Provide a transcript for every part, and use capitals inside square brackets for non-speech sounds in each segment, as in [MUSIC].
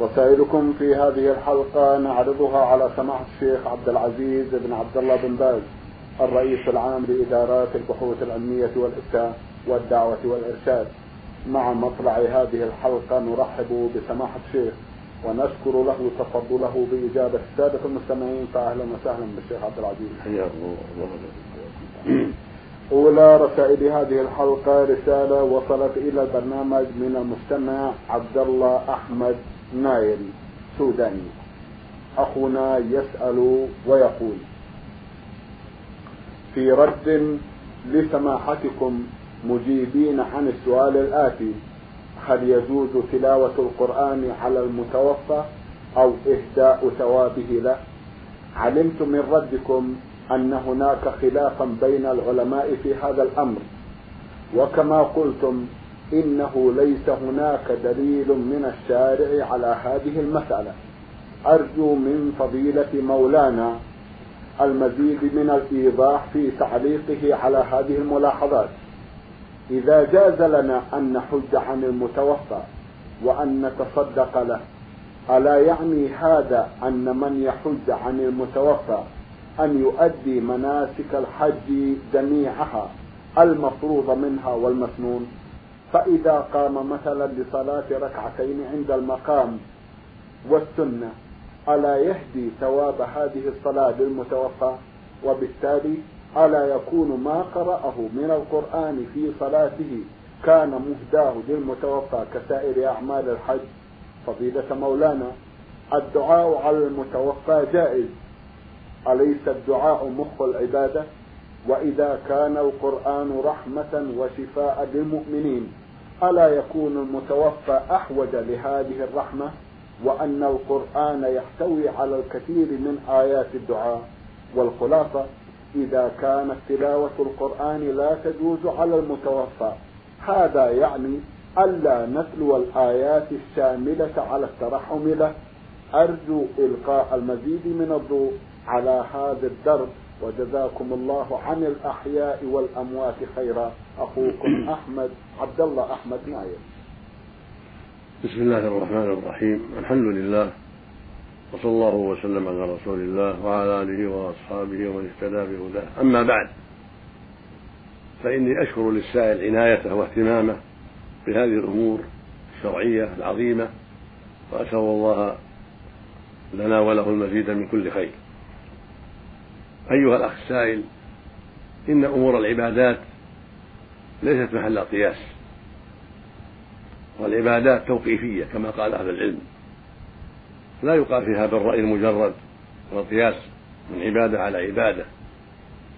رسائلكم في هذه الحلقة نعرضها على سماحة الشيخ عبد العزيز بن عبد الله بن باز الرئيس العام لإدارات البحوث العلمية والإفتاء والدعوة والإرشاد. مع مطلع هذه الحلقة نرحب بسماحة الشيخ ونشكر له تفضله بإجابة السادة المستمعين فأهلا وسهلا بالشيخ عبد العزيز. حياكم الله. أولى رسائل هذه الحلقة رسالة وصلت إلى البرنامج من المستمع عبد الله أحمد نايل سوداني. أخونا يسأل ويقول في رد لسماحتكم مجيبين عن السؤال الآتي هل يجوز تلاوة القرآن على المتوفى أو إهداء ثوابه له؟ علمت من ردكم أن هناك خلافا بين العلماء في هذا الأمر وكما قلتم إنه ليس هناك دليل من الشارع على هذه المسألة. أرجو من فضيلة مولانا المزيد من الإيضاح في تعليقه على هذه الملاحظات. إذا جاز لنا أن نحج عن المتوفى وأن نتصدق له ألا يعني هذا أن من يحج عن المتوفى أن يؤدي مناسك الحج جميعها المفروض منها والمسنون؟ فإذا قام مثلا لصلاة ركعتين عند المقام والسنة ألا يهدي ثواب هذه الصلاة للمتوفى وبالتالي ألا يكون ما قرأه من القرآن في صلاته كان مهداه للمتوفى كسائر أعمال الحج؟ فضيلة مولانا الدعاء على المتوفى جائز. أليس الدعاء مخ العبادة؟ وإذا كان القرآن رحمة وشفاء للمؤمنين ألا يكون المتوفى أحوج لهذه الرحمة؟ وأن القرآن يحتوي على الكثير من آيات الدعاء. والخلاصة إذا كانت تلاوة القرآن لا تجوز على المتوفى هذا يعني ألا نتلو الآيات الشاملة على الترحم له. أرجو إلقاء المزيد من الضوء على هذا الدرب. وجزاكم الله عن الأحياء والأموات خيرا. أخوكم [CLEARS THROAT] أحمد عبد الله أحمد ناير. بسم الله الرحمن الرحيم. الحمد لله وصلى الله وسلم على رسول الله وعلى آله وأصحابه ومن اهتدى بهداه. أما بعد فإني أشكر للسائل عنايته واهتمامه بهذه الأمور الشرعية العظيمة وأسأل الله لنا وله المزيد من كل خير. أيها الأخ السائل إن أمور العبادات ليست محل قياس والعبادات توقيفية كما قال أهل العلم لا يقال فيها بالرأي المجرد والقياس من عبادة على عبادة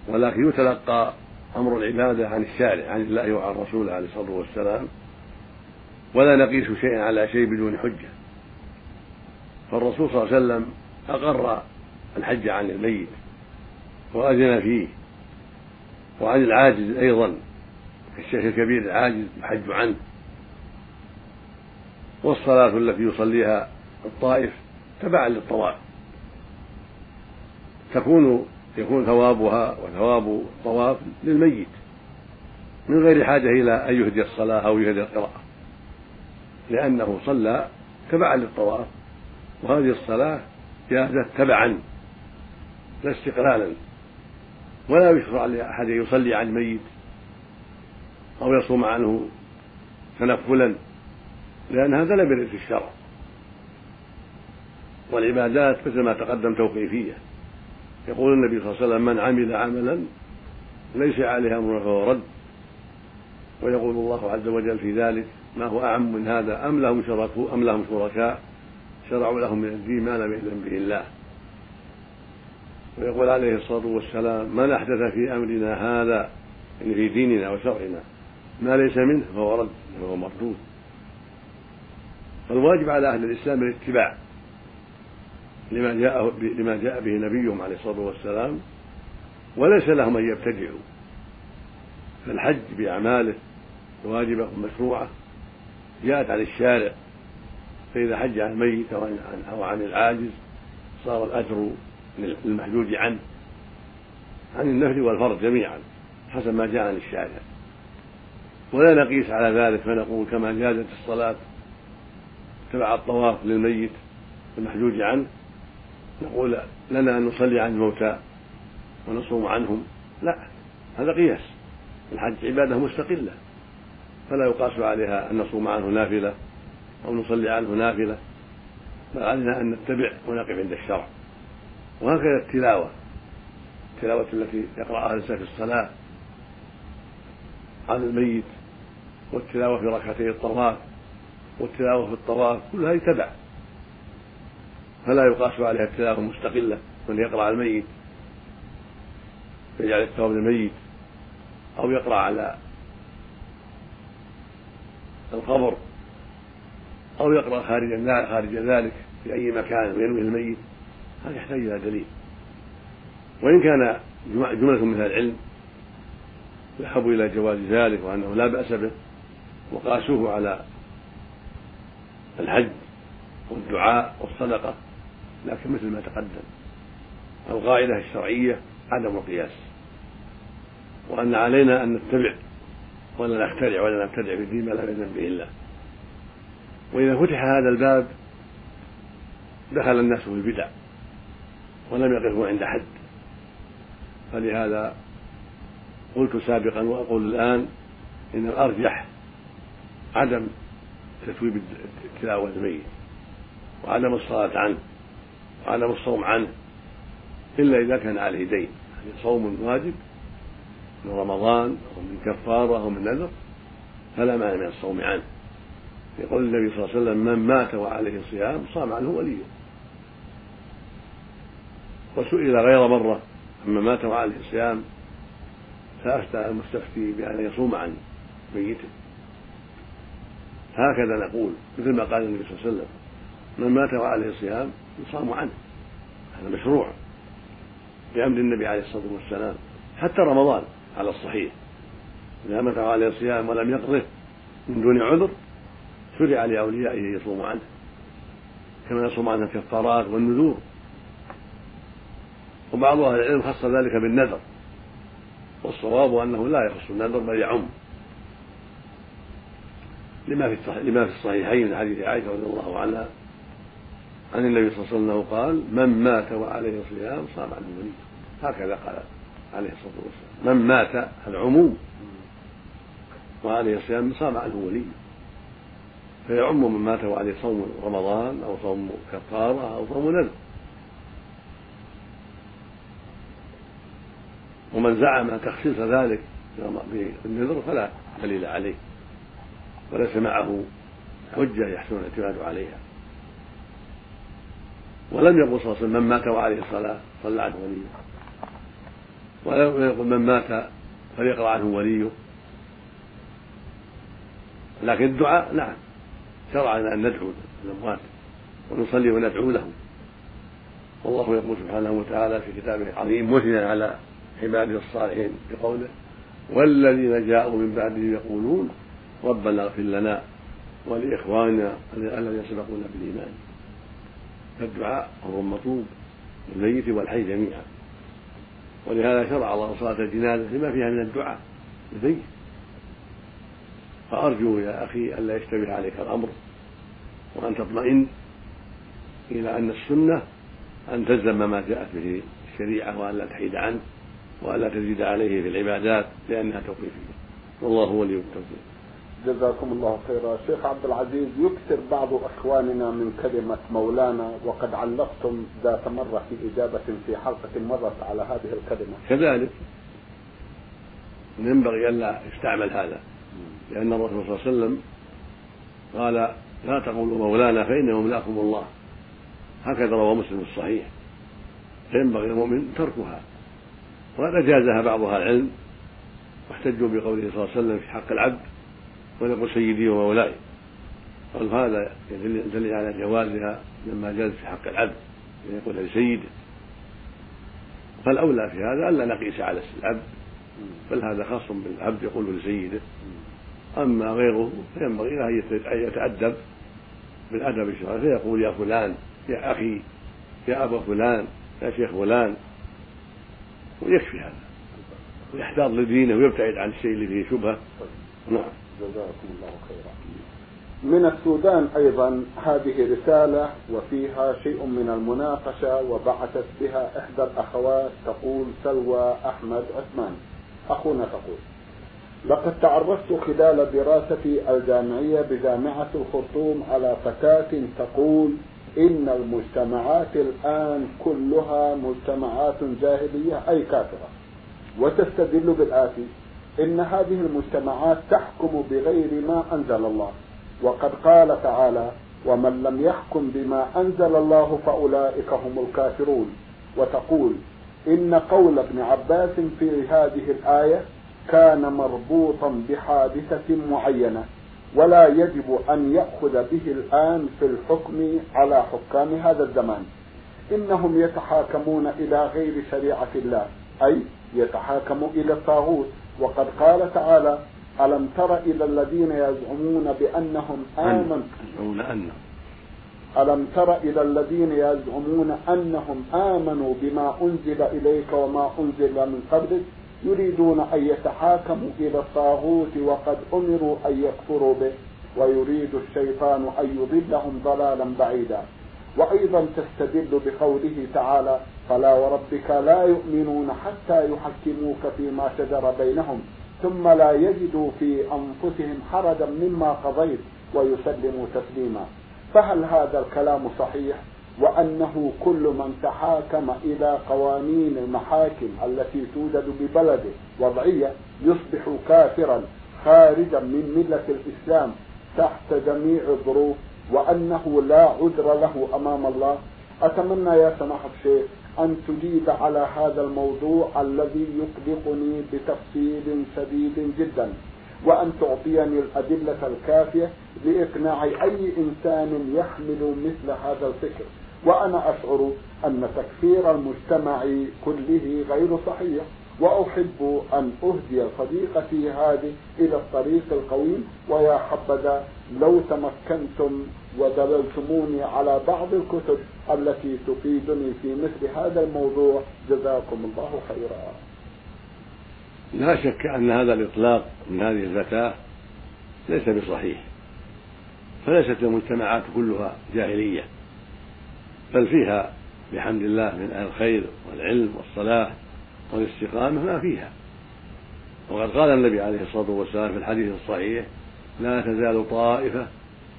ولكن يتلقى أمر العبادة عن الشارع عن الله وعن رسوله عليه الصلاة والسلام ولا نقيس شيئا على شيء بدون حجة. فالرسول صلى الله عليه وسلم أقر الحج عن الميت وأذن فيه. وعن العاجز أيضا الشيخ الكبير العاجز يحج عنه. والصلاة التي يصليها الطائف تبعا للطواف. تكون يكون ثوابها وثواب الطواف للميت. من غير حاجة إلى أن يهدي الصلاة أو يهدي القراءة. لأنه صلى تبعا للطواف. وهذه الصلاة جازت تبعا لا استقلالا. ولا يشرع لأحد يصلي عن ميت أو يصوم عنه تنفلا لأن هذا لم يرد في الشرع. والعبادات مثل ما تقدم توقيفية. يقول النبي صلى الله عليه وسلم من عمل عملا ليس عليه أمر فهو رد. ويقول الله عز وجل في ذلك ما هو أعم من هذا؟ أم لهم شركاء أم لهم شركاء شرعوا لهم من الدين ما لم يأذن به الله. ويقول عليه الصلاة والسلام من أحدث في أمرنا هذا يعني في ديننا وشرعنا ما ليس منه فهو رد فهو مردود. فالواجب على أهل الإسلام الاتباع لما جاء لما جاء به نبيهم عليه الصلاة والسلام وليس لهم أن يبتدعوا. فالحج بأعماله الواجبه والمشروعه جاءت عن الشارع فإذا حج عن الميت أو عن العاجز صار الأجر للمحجوج عنه عن النفل والفرض جميعا حسب ما جاء عن الشارع. ولا نقيس على ذلك فنقول كما جازت الصلاة تبع الطواف للميت المحجوج عنه نقول لنا أن نصلي عن الموتى ونصوم عنهم. لا هذا قياس. الحج عبادة مستقلة. فلا يقاس عليها أن نصوم عنه نافلة أو نصلي عنه نافلة بل علينا أن نتبع ونقف عند الشرع. وهكذا التلاوة. التلاوة التي يقرأها الإنسان في الصلاة عن الميت والتلاوة في ركعتي الطواف والتلاوة في الطواف كلها يتبع فلا يقاس عليها التلاوة مستقلة من يقرأ على الميت يجعل الثواب للميت أو يقرأ على القبر أو يقرأ خارج خارج ذلك في أي مكان وينوي الميت. هذا يحتاج إلى دليل. وإن كان جملة من أهل العلم ذهبوا إلى جواز ذلك وأنه لا بأس به وقاسوه على الحج والدعاء والصدقة لكن مثل ما تقدم القاعدة الشرعية عدم القياس. وأن علينا أن نتبع ولا نخترع ولا نبتدع في الدين ما لا يأذن به الله وإذا فتح هذا الباب دخل الناس في البدع. ولم يقفوا عند حد. فلهذا قلت سابقا وأقول الآن إن الأرجح عدم تثويب تلاوة الميت وعدم الصلاة عنه وعدم الصوم عنه إلا إذا كان عليه دين. يعني صوم واجب من رمضان أو من كفارة أو من نذر فلا مانع من الصوم عنه. يقول النبي صلى الله عليه وسلم من مات وعليه صيام صام عنه وليه. وسئل غير مرة أما مات وعليه صيام فأفتى المستفتي بأن يصوم عن ميته. هكذا نقول مثل ما قال النبي صلى الله عليه وسلم من مات وعليه صيام يصام عنه. هذا مشروع بأمر النبي عليه الصلاة والسلام حتى رمضان على الصحيح. إذا مات وعليه صيام ولم يقضه من دون عذر شرع لأوليائه يصوم عنه. كما يصوم عنه الكفارات والنذور. وبعض أهل العلم خص ذلك بالنذر والصواب أنه لا يخص النذر بل يعم لما في لما في الصحيحين من حديث عائشة رضي الله عنها عن النبي صلى الله عليه وسلم قال من مات وعليه صيام صام عنه ولي هكذا قال عليه الصلاة والسلام. من مات العموم وعليه صيام صام عنه ولي. فيعم من مات وعليه صوم رمضان أو صوم كفارة أو صوم نذر. ومن زعم تخصيص ذلك بالنذر فلا دليل عليه وليس معه حجة يحسن الاعتماد عليها. ولم يقل صلى الله عليه وسلم من مات وعليه الصلاة صلى عنه وليه. ولم يقل من مات فليقرأ عنه وليه. لكن الدعاء نعم شرع لنا أن ندعو الأموات ونصلي وندعو لهم والله يقول سبحانه وتعالى في كتابه العظيم مثنى على عباده الصالحين بقوله والذين جاءوا من بعدهم يقولون ربنا اغفر لنا ولإخواننا الذين سبقونا بالإيمان. فالدعاء هو المطلوب للميت والحي جميعا. ولهذا شرع الله صلاة الجنازة لما فيها من الدعاء للميت. فأرجو يا أخي ألا يشتبه عليك الأمر وأن تطمئن إلى أن السنة أن تلزم ما جاءت به الشريعة وأن لا تحيد عنه. وألا تزيد عليه في العبادات لأنها توقيفية والله ولي التوفيق. جزاكم الله خيرا. شيخ عبد العزيز يكثر بعض إخواننا من كلمة مولانا وقد علقتم ذات مرة في إجابة في حلقة مرت على هذه الكلمة. كذلك ينبغي الا يستعمل هذا لأن الرسول صلى الله عليه وسلم قال لا تقولوا مولانا فإنه مولاكم الله. هكذا روى مسلم الصحيح. فينبغي المؤمن تركها. وقد أجازها بعض أهل العلم واحتجوا بقوله صلى الله عليه وسلم في حق العبد ويقول سيدي ومولاي. قال هذا يدل على جوازها لما جاز في حق العبد يقول لسيده فالأولى في هذا ألا نقيس على العبد بل هذا خاص بالعبد يقول لسيده. أما غيره فينبغي له أن يتأدب بالأدب الشرعي فيقول يا فلان يا أخي يا أبا فلان يا شيخ فلان ويكفي هذا. ويحتاط لدينه ويبتعد عن الشيء اللي فيه شبهة. نعم. جزاكم الله خيرا. من السودان أيضا هذه رسالة وفيها شيء من المناقشة وبعثت بها إحدى الأخوات تقول سلوى أحمد عثمان. أخونا تقول لقد تعرفت خلال دراستي الجامعية بجامعة الخرطوم على فتاة تقول إن المجتمعات الآن كلها مجتمعات جاهلية أي كافرة. وتستدل بالآتي إن هذه المجتمعات تحكم بغير ما أنزل الله. وقد قال تعالى ومن لم يحكم بما أنزل الله فأولئك هم الكافرون وتقول إن قول ابن عباس في هذه الآية كان مربوطا بحادثة معينة ولا يجب أن يأخذ به الآن في الحكم على حكام هذا الزمان. إنهم يتحاكمون إلى غير شريعة الله أي يتحاكموا إلى الطاغوت. وقد قال تعالى ألم تر إلى الذين يزعمون بأنهم آمنوا؟ ألم تر إلى الذين يزعمون أنهم آمنوا بما أنزل إليك وما أنزل من قبلك؟ يريدون أن يتحاكموا إلى الطاغوت وقد أمروا أن يكفروا به ويريد الشيطان أن يضلهم ضلالا بعيدا. وأيضا تستدل بقوله تعالى فلا وربك لا يؤمنون حتى يحكموك فيما شجر بينهم ثم لا يجدوا في أنفسهم حرجا مما قضيت ويسلموا تسليما. فهل هذا الكلام صحيح؟ وأنه كل من تحاكم إلى قوانين المحاكم التي توجد ببلده وضعية يصبح كافرا خارجا من ملة الإسلام تحت جميع الظروف وأنه لا عذر له أمام الله. أتمنى يا سماحة الشيخ أن تجيب على هذا الموضوع الذي يقلقني بتفصيل شديد جدا وأن تعطيني الأدلة الكافية لإقناع أي إنسان يحمل مثل هذا الفكر. وأنا أشعر أن تكفير المجتمع كله غير صحيح وأحب أن أهدي صديقتي هذه إلى الطريق القويم ويا حبذا لو تمكنتم ودللتموني على بعض الكتب التي تفيدني في مثل هذا الموضوع جزاكم الله خيرا. لا شك أن هذا الإطلاق من هذه الفتاة ليس بصحيح فليست المجتمعات كلها جاهلية. بل فيها بحمد الله من أهل الخير والعلم والصلاح والاستقامة ما فيها. وقد قال النبي عليه الصلاة والسلام في الحديث الصحيح لا تزال طائفة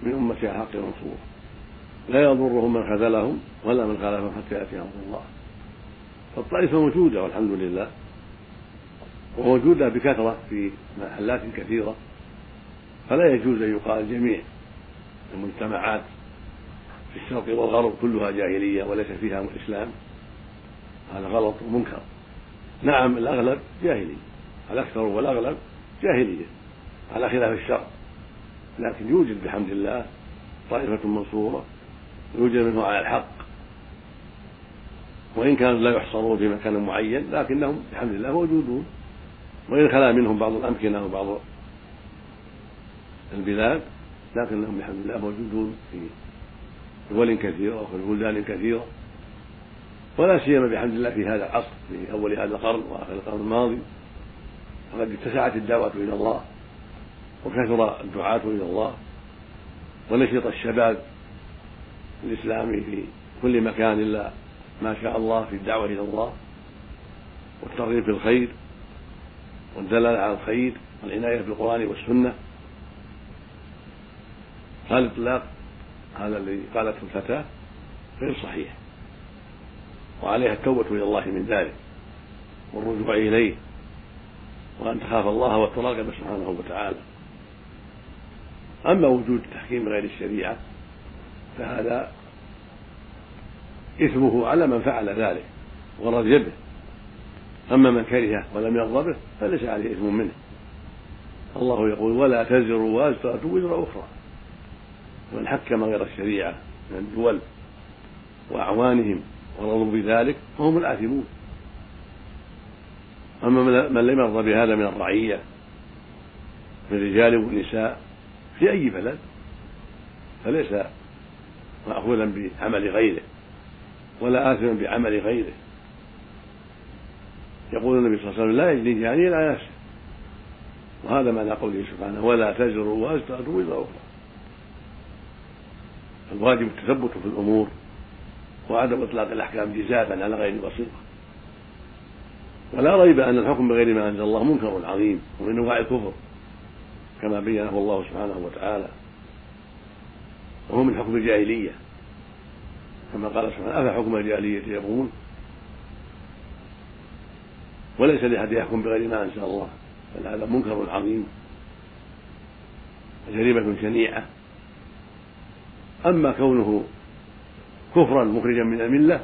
من أمتي حق منصور. لا يضرهم من خذلهم ولا من خالفهم حتى يأتي أمر الله. فالطائفة موجودة والحمد لله. وموجودة بكثرة في محلات كثيرة. فلا يجوز أن يقال جميع المجتمعات في الشرق والغرب كلها جاهلية وليس فيها إسلام. هذا غلط ومنكر. نعم الأغلب جاهلية. الأكثر والأغلب جاهلية. على خلاف الشرع. لكن يوجد بحمد الله طائفة منصورة يوجد منه على الحق. وإن كانوا لا يحصرون في مكان معين لكنهم بحمد الله موجودون. وإن خلا منهم بعض الأمكنة وبعض البلاد لكنهم بحمد الله موجودون في دول كثيرة وفي بلدان كثيرة ولا سيما بحمد الله في هذا العصر في أول هذا القرن وآخر القرن الماضي. فقد اتسعت الدعوة إلى الله وكثر الدعاة إلى الله. ونشط الشباب الإسلامي في كل مكان إلا ما شاء الله في الدعوة إلى الله والترغيب في الخير والدلالة على الخير والعناية بالقرآن والسنة. هذا الإطلاق هذا الذي قالته الفتاة غير صحيح. وعليها التوبة إلى الله من ذلك والرجوع إليه وأن تخاف الله وتراقب سبحانه وتعالى. أما وجود تحكيم غير الشريعة فهذا إثمه على من فعل ذلك ورضي به. أما من كره ولم يرضى به فليس عليه إثم منه. الله يقول ولا تزر وازرة وزر أخرى. من حكم غير الشريعة من الدول وأعوانهم ورضوا بذلك فهم الآثمون. أما من لم يرضى بهذا من الرعية من الرجال والنساء في أي بلد فليس مأخوذا بعمل غيره ولا آثما بعمل غيره. يقول النبي صلى الله عليه وسلم لا يجني جاني لا نفسه وهذا معنى قوله سبحانه ولا تزر وازرة وزر أخرى. الواجب التثبت في الأمور وعدم إطلاق الأحكام جزافا على غير بصيرة. ولا ريب أن الحكم بغير ما أنزل الله منكر عظيم ومن أنواع الكفر كما بينه الله سبحانه وتعالى. وهو من حكم الجاهلية كما قال سبحانه أفحكم الجاهلية يبغون؟ وليس لأحد يحكم بغير ما أنزل الله بل هذا منكر عظيم جريمة شنيعة. أما كونه كفرا مخرجا من الملة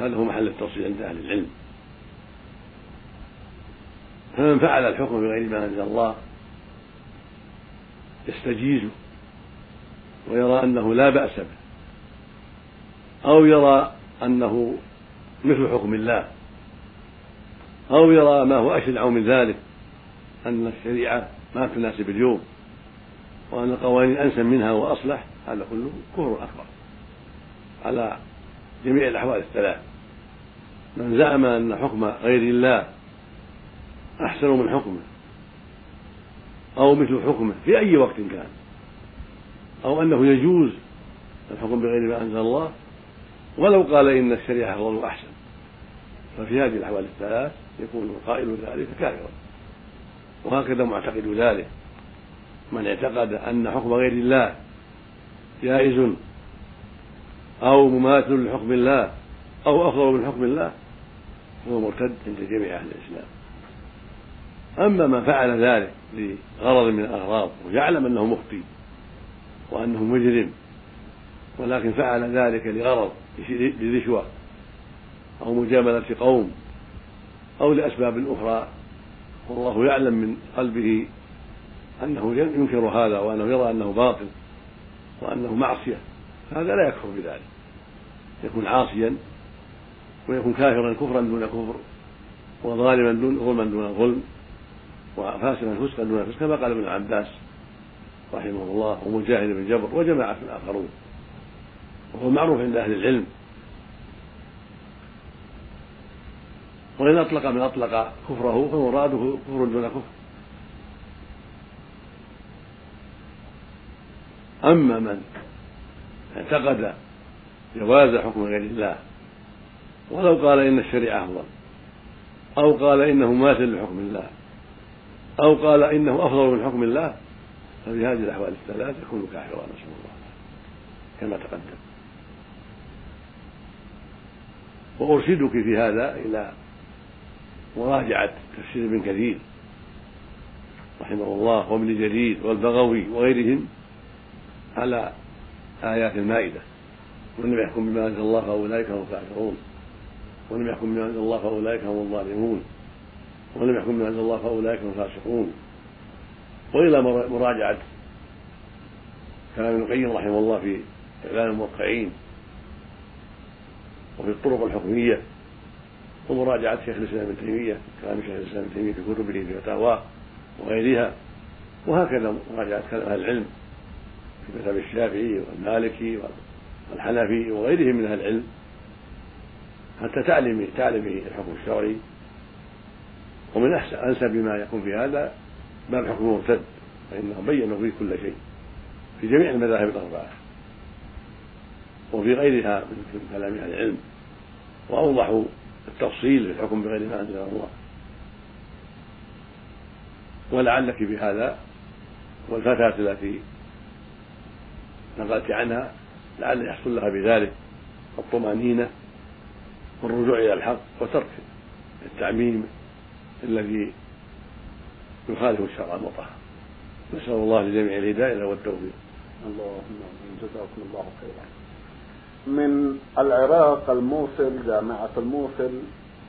هذا هو محل التفصيل عند أهل العلم. فمن فعل الحكم بغير ما أنزل الله يستجيز ويرى أنه لا بأس به أو يرى أنه مثل حكم الله أو يرى ما هو أشنع من ذلك أن الشريعة ما تناسب اليوم وأن القوانين أنسب منها وأصلح. هذا كله كفر أكبر على جميع الأحوال الثلاث. من زعم أن حكم غير الله أحسن من حكمه أو مثل حكمه في أي وقت كان أو أنه يجوز الحكم بغير ما أنزل الله ولو قال إن الشريعة أفضل وأحسن ففي هذه الأحوال الثلاث يكون قائل ذلك كافرا. وهكذا معتقد ذلك. من اعتقد أن حكم غير الله جائز أو مماثل لحكم الله أو أفضل من حكم الله فهو مرتد عند جميع أهل الإسلام. أما من فعل ذلك لغرض من الأغراض ويعلم أنه مخطي وأنه مجرم ولكن فعل ذلك لغرض لرشوة أو مجاملة قوم أو لأسباب أخرى والله يعلم من قلبه أنه ينكر هذا وأنه يرى أنه باطل. وأنه معصية. هذا لا يكفر بذلك. يكون عاصيا ويكون كافرا كفرا دون كفر وظالما دون ظلما دون ظلم وفاسقا فسقا دون فسق كما قال ابن عباس رحمه الله ومجاهد بن جبر وجماعة آخرون. وهو معروف عند أهل العلم. وإن أطلق من أطلق كفره فمراده كفر دون كفر. أما من اعتقد جواز حكم غير الله ولو قال إن الشريعة أفضل أو قال إنه ماثل لحكم الله أو قال إنه أفضل من حكم الله ففي هذه الأحوال الثلاث يكون كافرا نسأل الله كما تقدم. وأرشدك في هذا إلى مراجعة تفسير ابن كثير رحمه الله وابن جرير والبغوي وغيرهم على آيات المائدة ومن لم يحكم بما أنزل الله فأولئك هم الكافرون ولم يحكم بما أنزل الله فأولئك هم الظالمون. ولم يحكم بما أنزل الله فأولئك هم الفاسقون. وإلى مراجعة كلام ابن القيم رحمه الله في إعلان الموقعين وفي الطرق الحكمية ومراجعة شيخ الإسلام ابن تيمية كلام شيخ الإسلام ابن تيمية في كتبه في فتاواه وغيرها وهكذا مراجعة كلام أهل العلم. في مذهب الشافعي والمالكي والحنفي وغيرهم من أهل العلم حتى تعلم تعلم الحكم الشرعي. ومن أحسن أنسب ما يكون في هذا باب حكم المرتد فإنهم بينوا فيه كل شيء في جميع المذاهب الأربعة. وفي غيرها من كلام أهل العلم. وأوضحوا التفصيل في الحكم بغير ما أنزل الله. ولعلك بهذا والفتاة التي نقلت عنها لعل يحصل لها بذلك الطمأنينة والرجوع إلى الحق وترك التعميم الذي يخالف الشرع المطهر نسأل الله لجميع الهداية والتوفيق. اللهم جزاكم الله خيرا. من العراق الموصل جامعة الموصل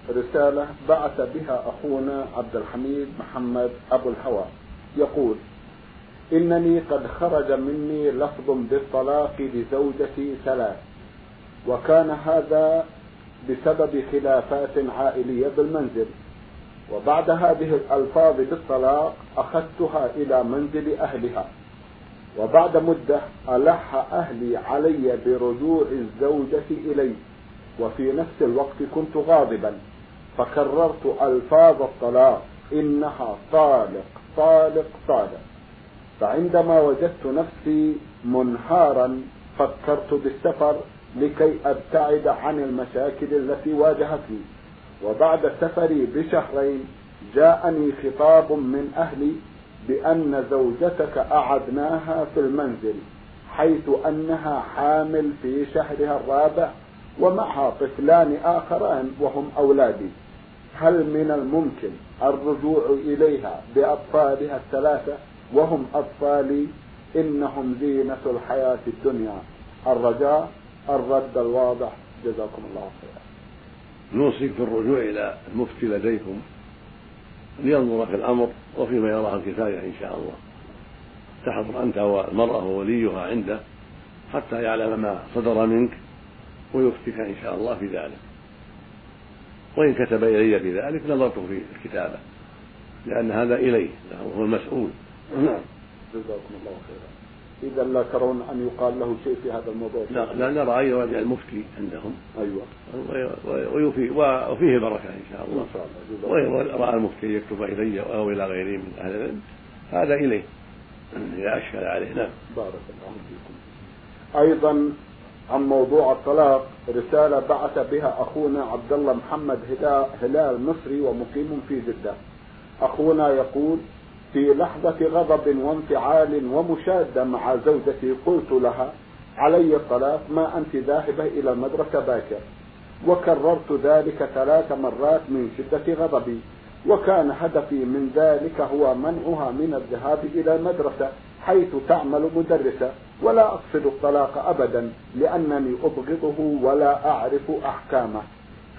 رسالة بعث بها أخونا عبد الحميد محمد أبو الهوى. يقول إنني قد خرج مني لفظ بالطلاق لزوجتي ثلاث. وكان هذا بسبب خلافات عائلية بالمنزل. وبعد هذه الألفاظ بالطلاق أخذتها إلى منزل أهلها. وبعد مدة ألح أهلي علي برجوع الزوجة إلي. وفي نفس الوقت كنت غاضبا. فكررت ألفاظ الطلاق. إنها طالق طالق طالق. فعندما وجدت نفسي منهارا فكرت بالسفر لكي أبتعد عن المشاكل التي واجهتني. وبعد سفري بشهرين جاءني خطاب من أهلي بأن زوجتك أعدناها في المنزل حيث أنها حامل في شهرها الرابع ومعها طفلان آخران وهم أولادي. هل من الممكن الرجوع إليها بأطفالها الثلاثة؟ وهم اطفالي إنهم زينة الحياة الدنيا. الرجاء الرد الواضح. جزاكم الله خيرا. نوصيك بالرجوع إلى المفتي لديكم. لينظر في الأمر وفيما يراه الكفاية إن شاء الله. تحضر أنت والمرأة ووليها عنده حتى يعلم ما صدر منك ويفتك إن شاء الله في ذلك. وإن كتب إلي بذلك نظرت في الكتابة لأن هذا إليه هو المسؤول. نعم. جزاكم الله خيرا. إذا لا ترون أن يقال له شيء في هذا الموضوع. لا لا نرى أن يراجع المفتي عندهم. أيوة. ويفي وفيه بركة إن شاء الله. إن شاء الله. وإن رأى المفتي يكتب إلي أو إلى غيره من أهل العلم هذا إليه. إذا أشكل عليه. نعم. بارك الله فيكم. أيضا عن موضوع الطلاق رسالة بعث بها أخونا عبد الله محمد هلال مصري ومقيم في جدة. أخونا يقول في لحظة غضب وانفعال ومشادة مع زوجتي قلت لها علي الطلاق ما أنت ذاهبة إلى المدرسة باكر. وكررت ذلك ثلاث مرات من شدة غضبي وكان هدفي من ذلك هو منعها من الذهاب إلى المدرسة حيث تعمل مدرسة. ولا أقصد الطلاق أبدا لأنني أبغضه ولا أعرف أحكامه.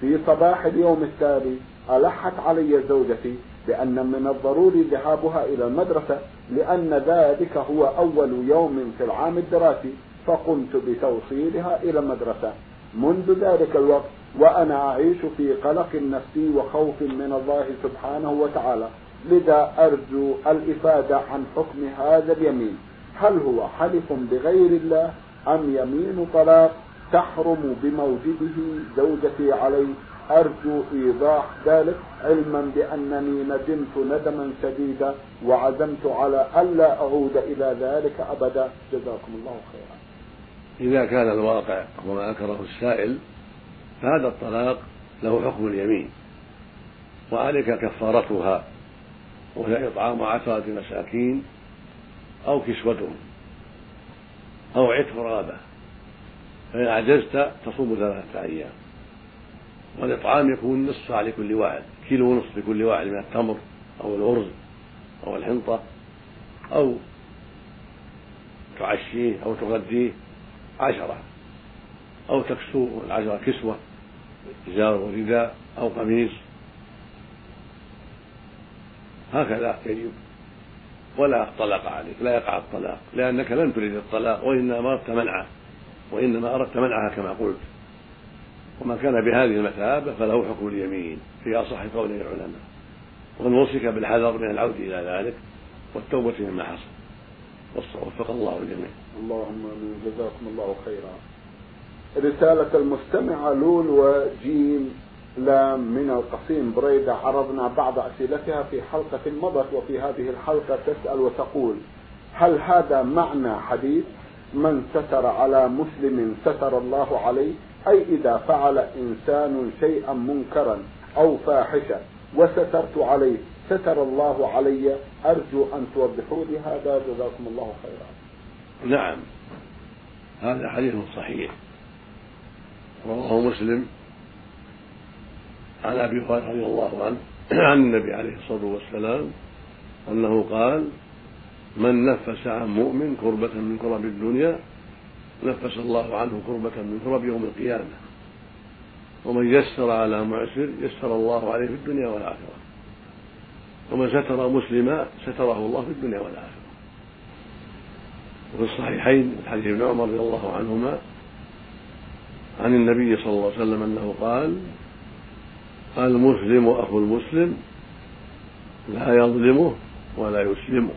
في صباح اليوم التالي ألحت علي زوجتي بأن من الضروري ذهابها إلى المدرسة لأن ذلك هو أول يوم في العام الدراسي فقمت بتوصيلها إلى المدرسة. منذ ذلك الوقت وأنا أعيش في قلق نفسي وخوف من الله سبحانه وتعالى. لذا أرجو الإفادة عن حكم هذا اليمين. هل هو حلف بغير الله أم يمين طلاق تحرم بموجبه زوجتي علي؟ أرجو إيضاح ذلك علما بأنني ندمت ندما شديدا وعزمت على ألا أعود إلى ذلك أبدا. جزاكم الله خيرا. إذا كان الواقع وما أنكره السائل فهذا الطلاق له حكم اليمين وعليك كفارتها وهي إطعام عشرة مساكين أو كسوتهم أو عتق رغبة فإن عجزت تصوم ثلاثة أيام. والإطعام يكون نصف لكل واحد كيلو ونصف لكل واحد من التمر أو الأرز أو الحنطة أو تعشيه أو تغذيه عشرة أو تكسو العشرة كسوة إزار ورداء أو قميص. هكذا يجب. ولا طلاق عليك لا يقع الطلاق لأنك لم تريد الطلاق وإنما أردت منعه وإنما أردت منعها كما قلت. وما كان بهذه المثابة فله حكم اليمين في أصح قول العلماء. ونوصيك بالحذر من العود إلى ذلك والتوبة مما حصل. وفق الله الجميع. اللهم آمين. جزاكم الله خيرا. رسالة المستمعة لول وجيم لام من القصيم بريدة عرضنا بعض أسئلتها في حلقة مضت وفي هذه الحلقة تسأل وتقول هل هذا معنى حديث من ستر على مسلم ستر الله عليه؟ أي إذا فعل إنسان شيئا منكرا أو فاحشة وسترت عليه ستر الله علي أرجو أن توضحوا لي هذا جزاكم الله خيرا. نعم. هذا حديث صحيح. رواه مسلم عن أبي هريرة رضي الله عنه عن النبي عليه الصلاة والسلام أنه قال من نفس عن مؤمن كربة من كرب الدنيا نفس الله عنه كربة من كرب يوم القيامة. ومن يسر على معسر يسر الله عليه في الدنيا والآخرة. ومن ستر مسلما ستره الله في الدنيا والآخرة. وفي الصحيحين حديث ابن عمر رضي الله عنهما عن النبي صلى الله عليه وسلم أنه قال المسلم أخو المسلم لا يظلمه ولا يسلمه.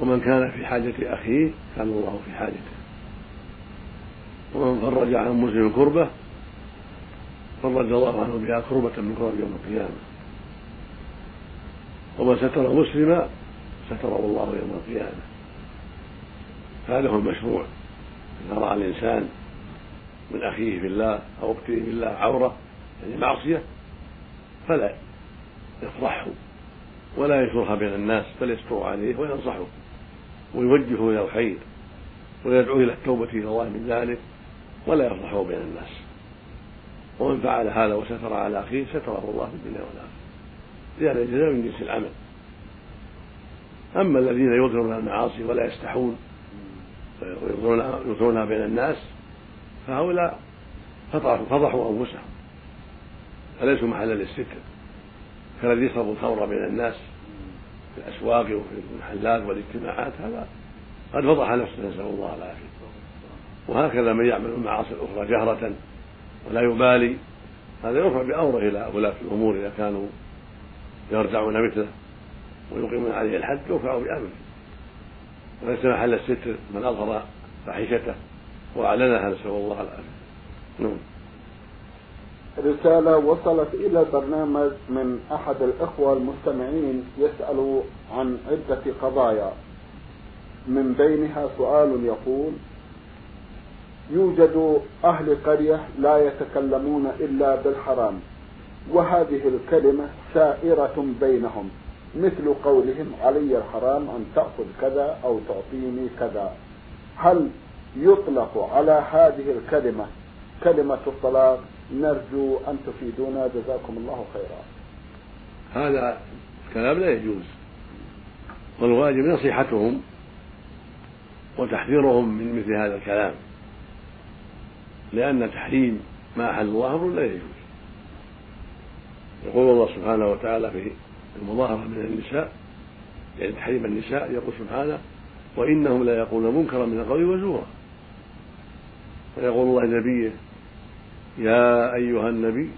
ومن كان في حاجة أخيه كان الله في حاجته. ومن فرج عن مسلم كربة فرج الله عنه بها كربة من كرب يوم القيامة. ومن ستر مسلما ستره الله يوم القيامة. هذا هو المشروع. إذا رأى الإنسان من أخيه في الله أو أخته في الله عورة يعني معصية فلا يفضحه ولا يشرها بين الناس بل يستر عليه وينصحه. ويوجهه إلى الخير ويدعو إلى التوبة إلى الله من ذلك ولا يفضحه بين الناس. ومن فعل هذا وستر على أخيه ستره الله في الدنيا والآخرة. لأن الجزاء من جنس العمل. أما الذين يظهرون المعاصي ولا يستحون ويظهرونها بين الناس فهؤلاء فضحوا أنفسهم. فليسوا محلا للستر كالذي يشرب الخمر بين الناس. في الأسواق وفي المحلات والاجتماعات هذا قد فضح نفسه نسأل الله العافية. وهكذا من يعمل المعاصي الأخرى جهرة ولا يبالي هذا يرفع بأمره إلى ولاة الأمور إذا كانوا يرجعون مثله ويقيمون عليه الحد يرفع بأمره. وليس محل الستر من أظهر فاحشته وأعلنها نسأل الله العافية. نعم. رسالة وصلت إلى البرنامج من أحد الإخوة المستمعين يسأل عن عدة قضايا. من بينها سؤال يقول يوجد أهل قرية لا يتكلمون إلا بالحرام وهذه الكلمة سائرة بينهم مثل قولهم علي الحرام أن تأخذ كذا أو تعطيني كذا. هل يطلق على هذه الكلمة كلمة الطلاق؟ نرجو أن تفيدونا. جزاكم الله خيرا. هذا الكلام لا يجوز. والواجب نصيحتهم وتحذيرهم من مثل هذا الكلام لأن تحريم ما أحل الله أمر لا يجوز. يقول الله سبحانه وتعالى في المظاهرة من النساء يعني تحريم النساء يقول سبحانه وإنهم لا يقولون منكرا من القول وزورا ويقول الله لنبيه يا أيها النبي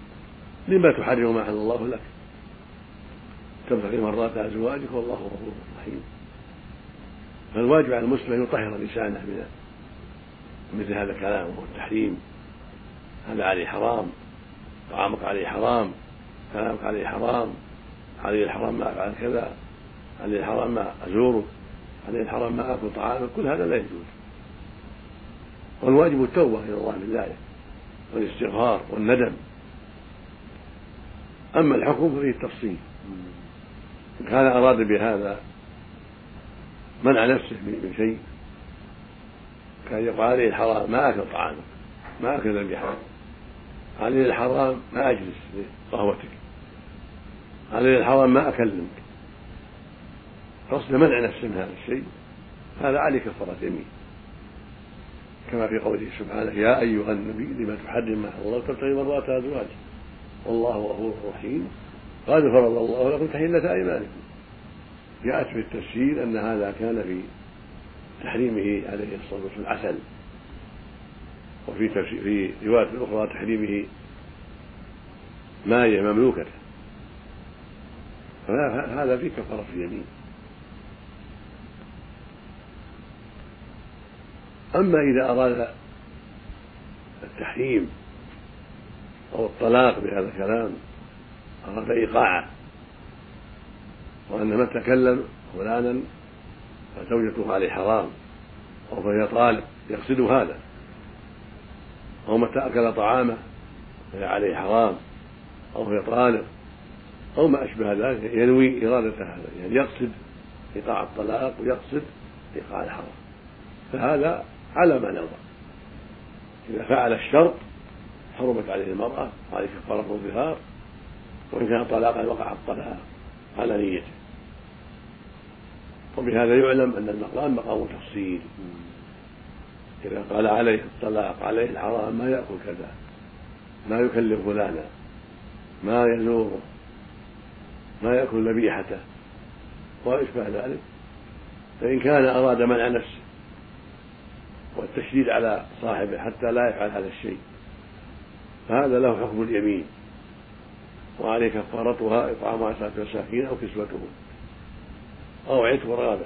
لما تحرم ما أحل الله لك؟ تبتغي مرات أزواجك والله غفور رحيم. فالواجب على المسلم أن يطهر لسانه من مثل هذا الكلام وهو التحريم. هذا عليه حرام طعامك عليه حرام كلامك عليه حرام عليه الحرام ما أفعل كذا عليه الحرام ما أزورك عليه الحرام ما آكل طعامك كل هذا لا يجوز. والواجب التوبة إلى الله من ذلك. والاستغفار والندم. أما الحكم ففيه التفصيل كان أراد بهذا منع نفسه من شيء كان يقول عليه الحرام ما أكل طعامك ما أكل ذبيحتك عليه الحرام ما أجلس لقهوتك. عليه الحرام ما أكلمك. قصد منع نفسه من هذا الشيء. هذا عليه كفارة يمين. كما في قوله سبحانه يا أيها النبي لما تحرم ما الله تبتغي مرات أزواجك والله غفور رحيم. قد فرض الله لكم تحلة أيمانكم. جاءت في التفسير أن هذا كان في تحريمه عليه الصلاة والسلام العسل. وفي في رواية أخرى تحريمه ماية مملوكة فهذا في كفارة اليمين. أما إذا أراد التحريم أو الطلاق بهذا الكلام أراد إيقاعه وأن من تكلم فلانا فزوجته عليه حرام أو فهي طالق يقصد هذا أو متى أكل طعامه فهي عليه حرام أو هي طالق أو ما أشبه ذلك ينوي إرادة هذا يعني يقصد إيقاع الطلاق ويقصد إيقاع الحرام. فهذا على ما نرضى إذا فعل الشرط حرمت عليه المرأة وعليه كفارة الظهار وإن كان طلاقا وقع الطلاق على نيته. وبهذا يعلم أن المقام مقام تفصيل. إذا قال عليه الطلاق عليه الحرام ما يأكل كذا ما يكلم فلانا ما يزوره ما يأكل ذبيحته وما ذلك. فإن كان أراد منع نفسه والتشديد على صاحبه حتى لا يفعل هذا الشيء. فهذا له حكم اليمين. وعليه كفارتها إطعام عشرة مساكين أو كسوتهم. أو عتق رغبة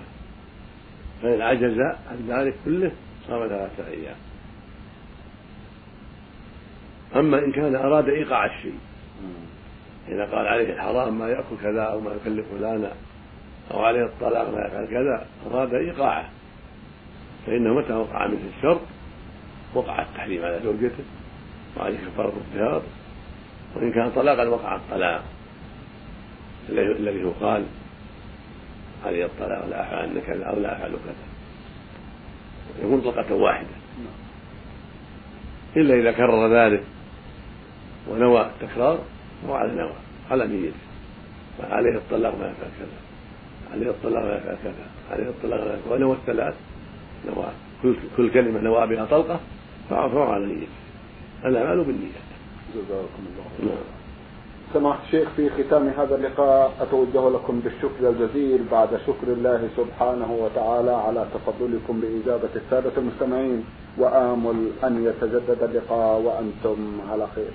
فإن عجز عن ذلك كله صام ثلاثة أيام. أما إن كان أراد إيقاع الشيء إذا قال عليه الحرام ما يأكل كذا أو ما يكلف فلانا أو عليه الطلاق ما يفعل كذا أراد إيقاعه. فإنه متى وقع مثل الشرط وقع التحريم على زوجته وعليه كفارة الظهار وإن كان طلاقا وقع الطلاق. الذي هو قال علي الطلاق لا أفعل كذا أو لا أفعل كذا. يكون طلقة واحدة. إلا إذا كرر ذلك ونوى التكرار هو على نوى على نيته. عليه الطلاق ما يفعل كذا عليه الطلاق ما يفعل كذا عليه الطلاق ما يفعل ونوى الثلاث. نوى كل كل كلمة نوى بها طلقة فهو على نيته الأعمال بالنيات جزاكم الله نعم. سماحة الشيخ في ختام هذا اللقاء أتوجه لكم بالشكر الجزيل بعد شكر الله سبحانه وتعالى على تفضلكم بإجابة السادة المستمعين وآمل أن يتجدد اللقاء وأنتم على خير.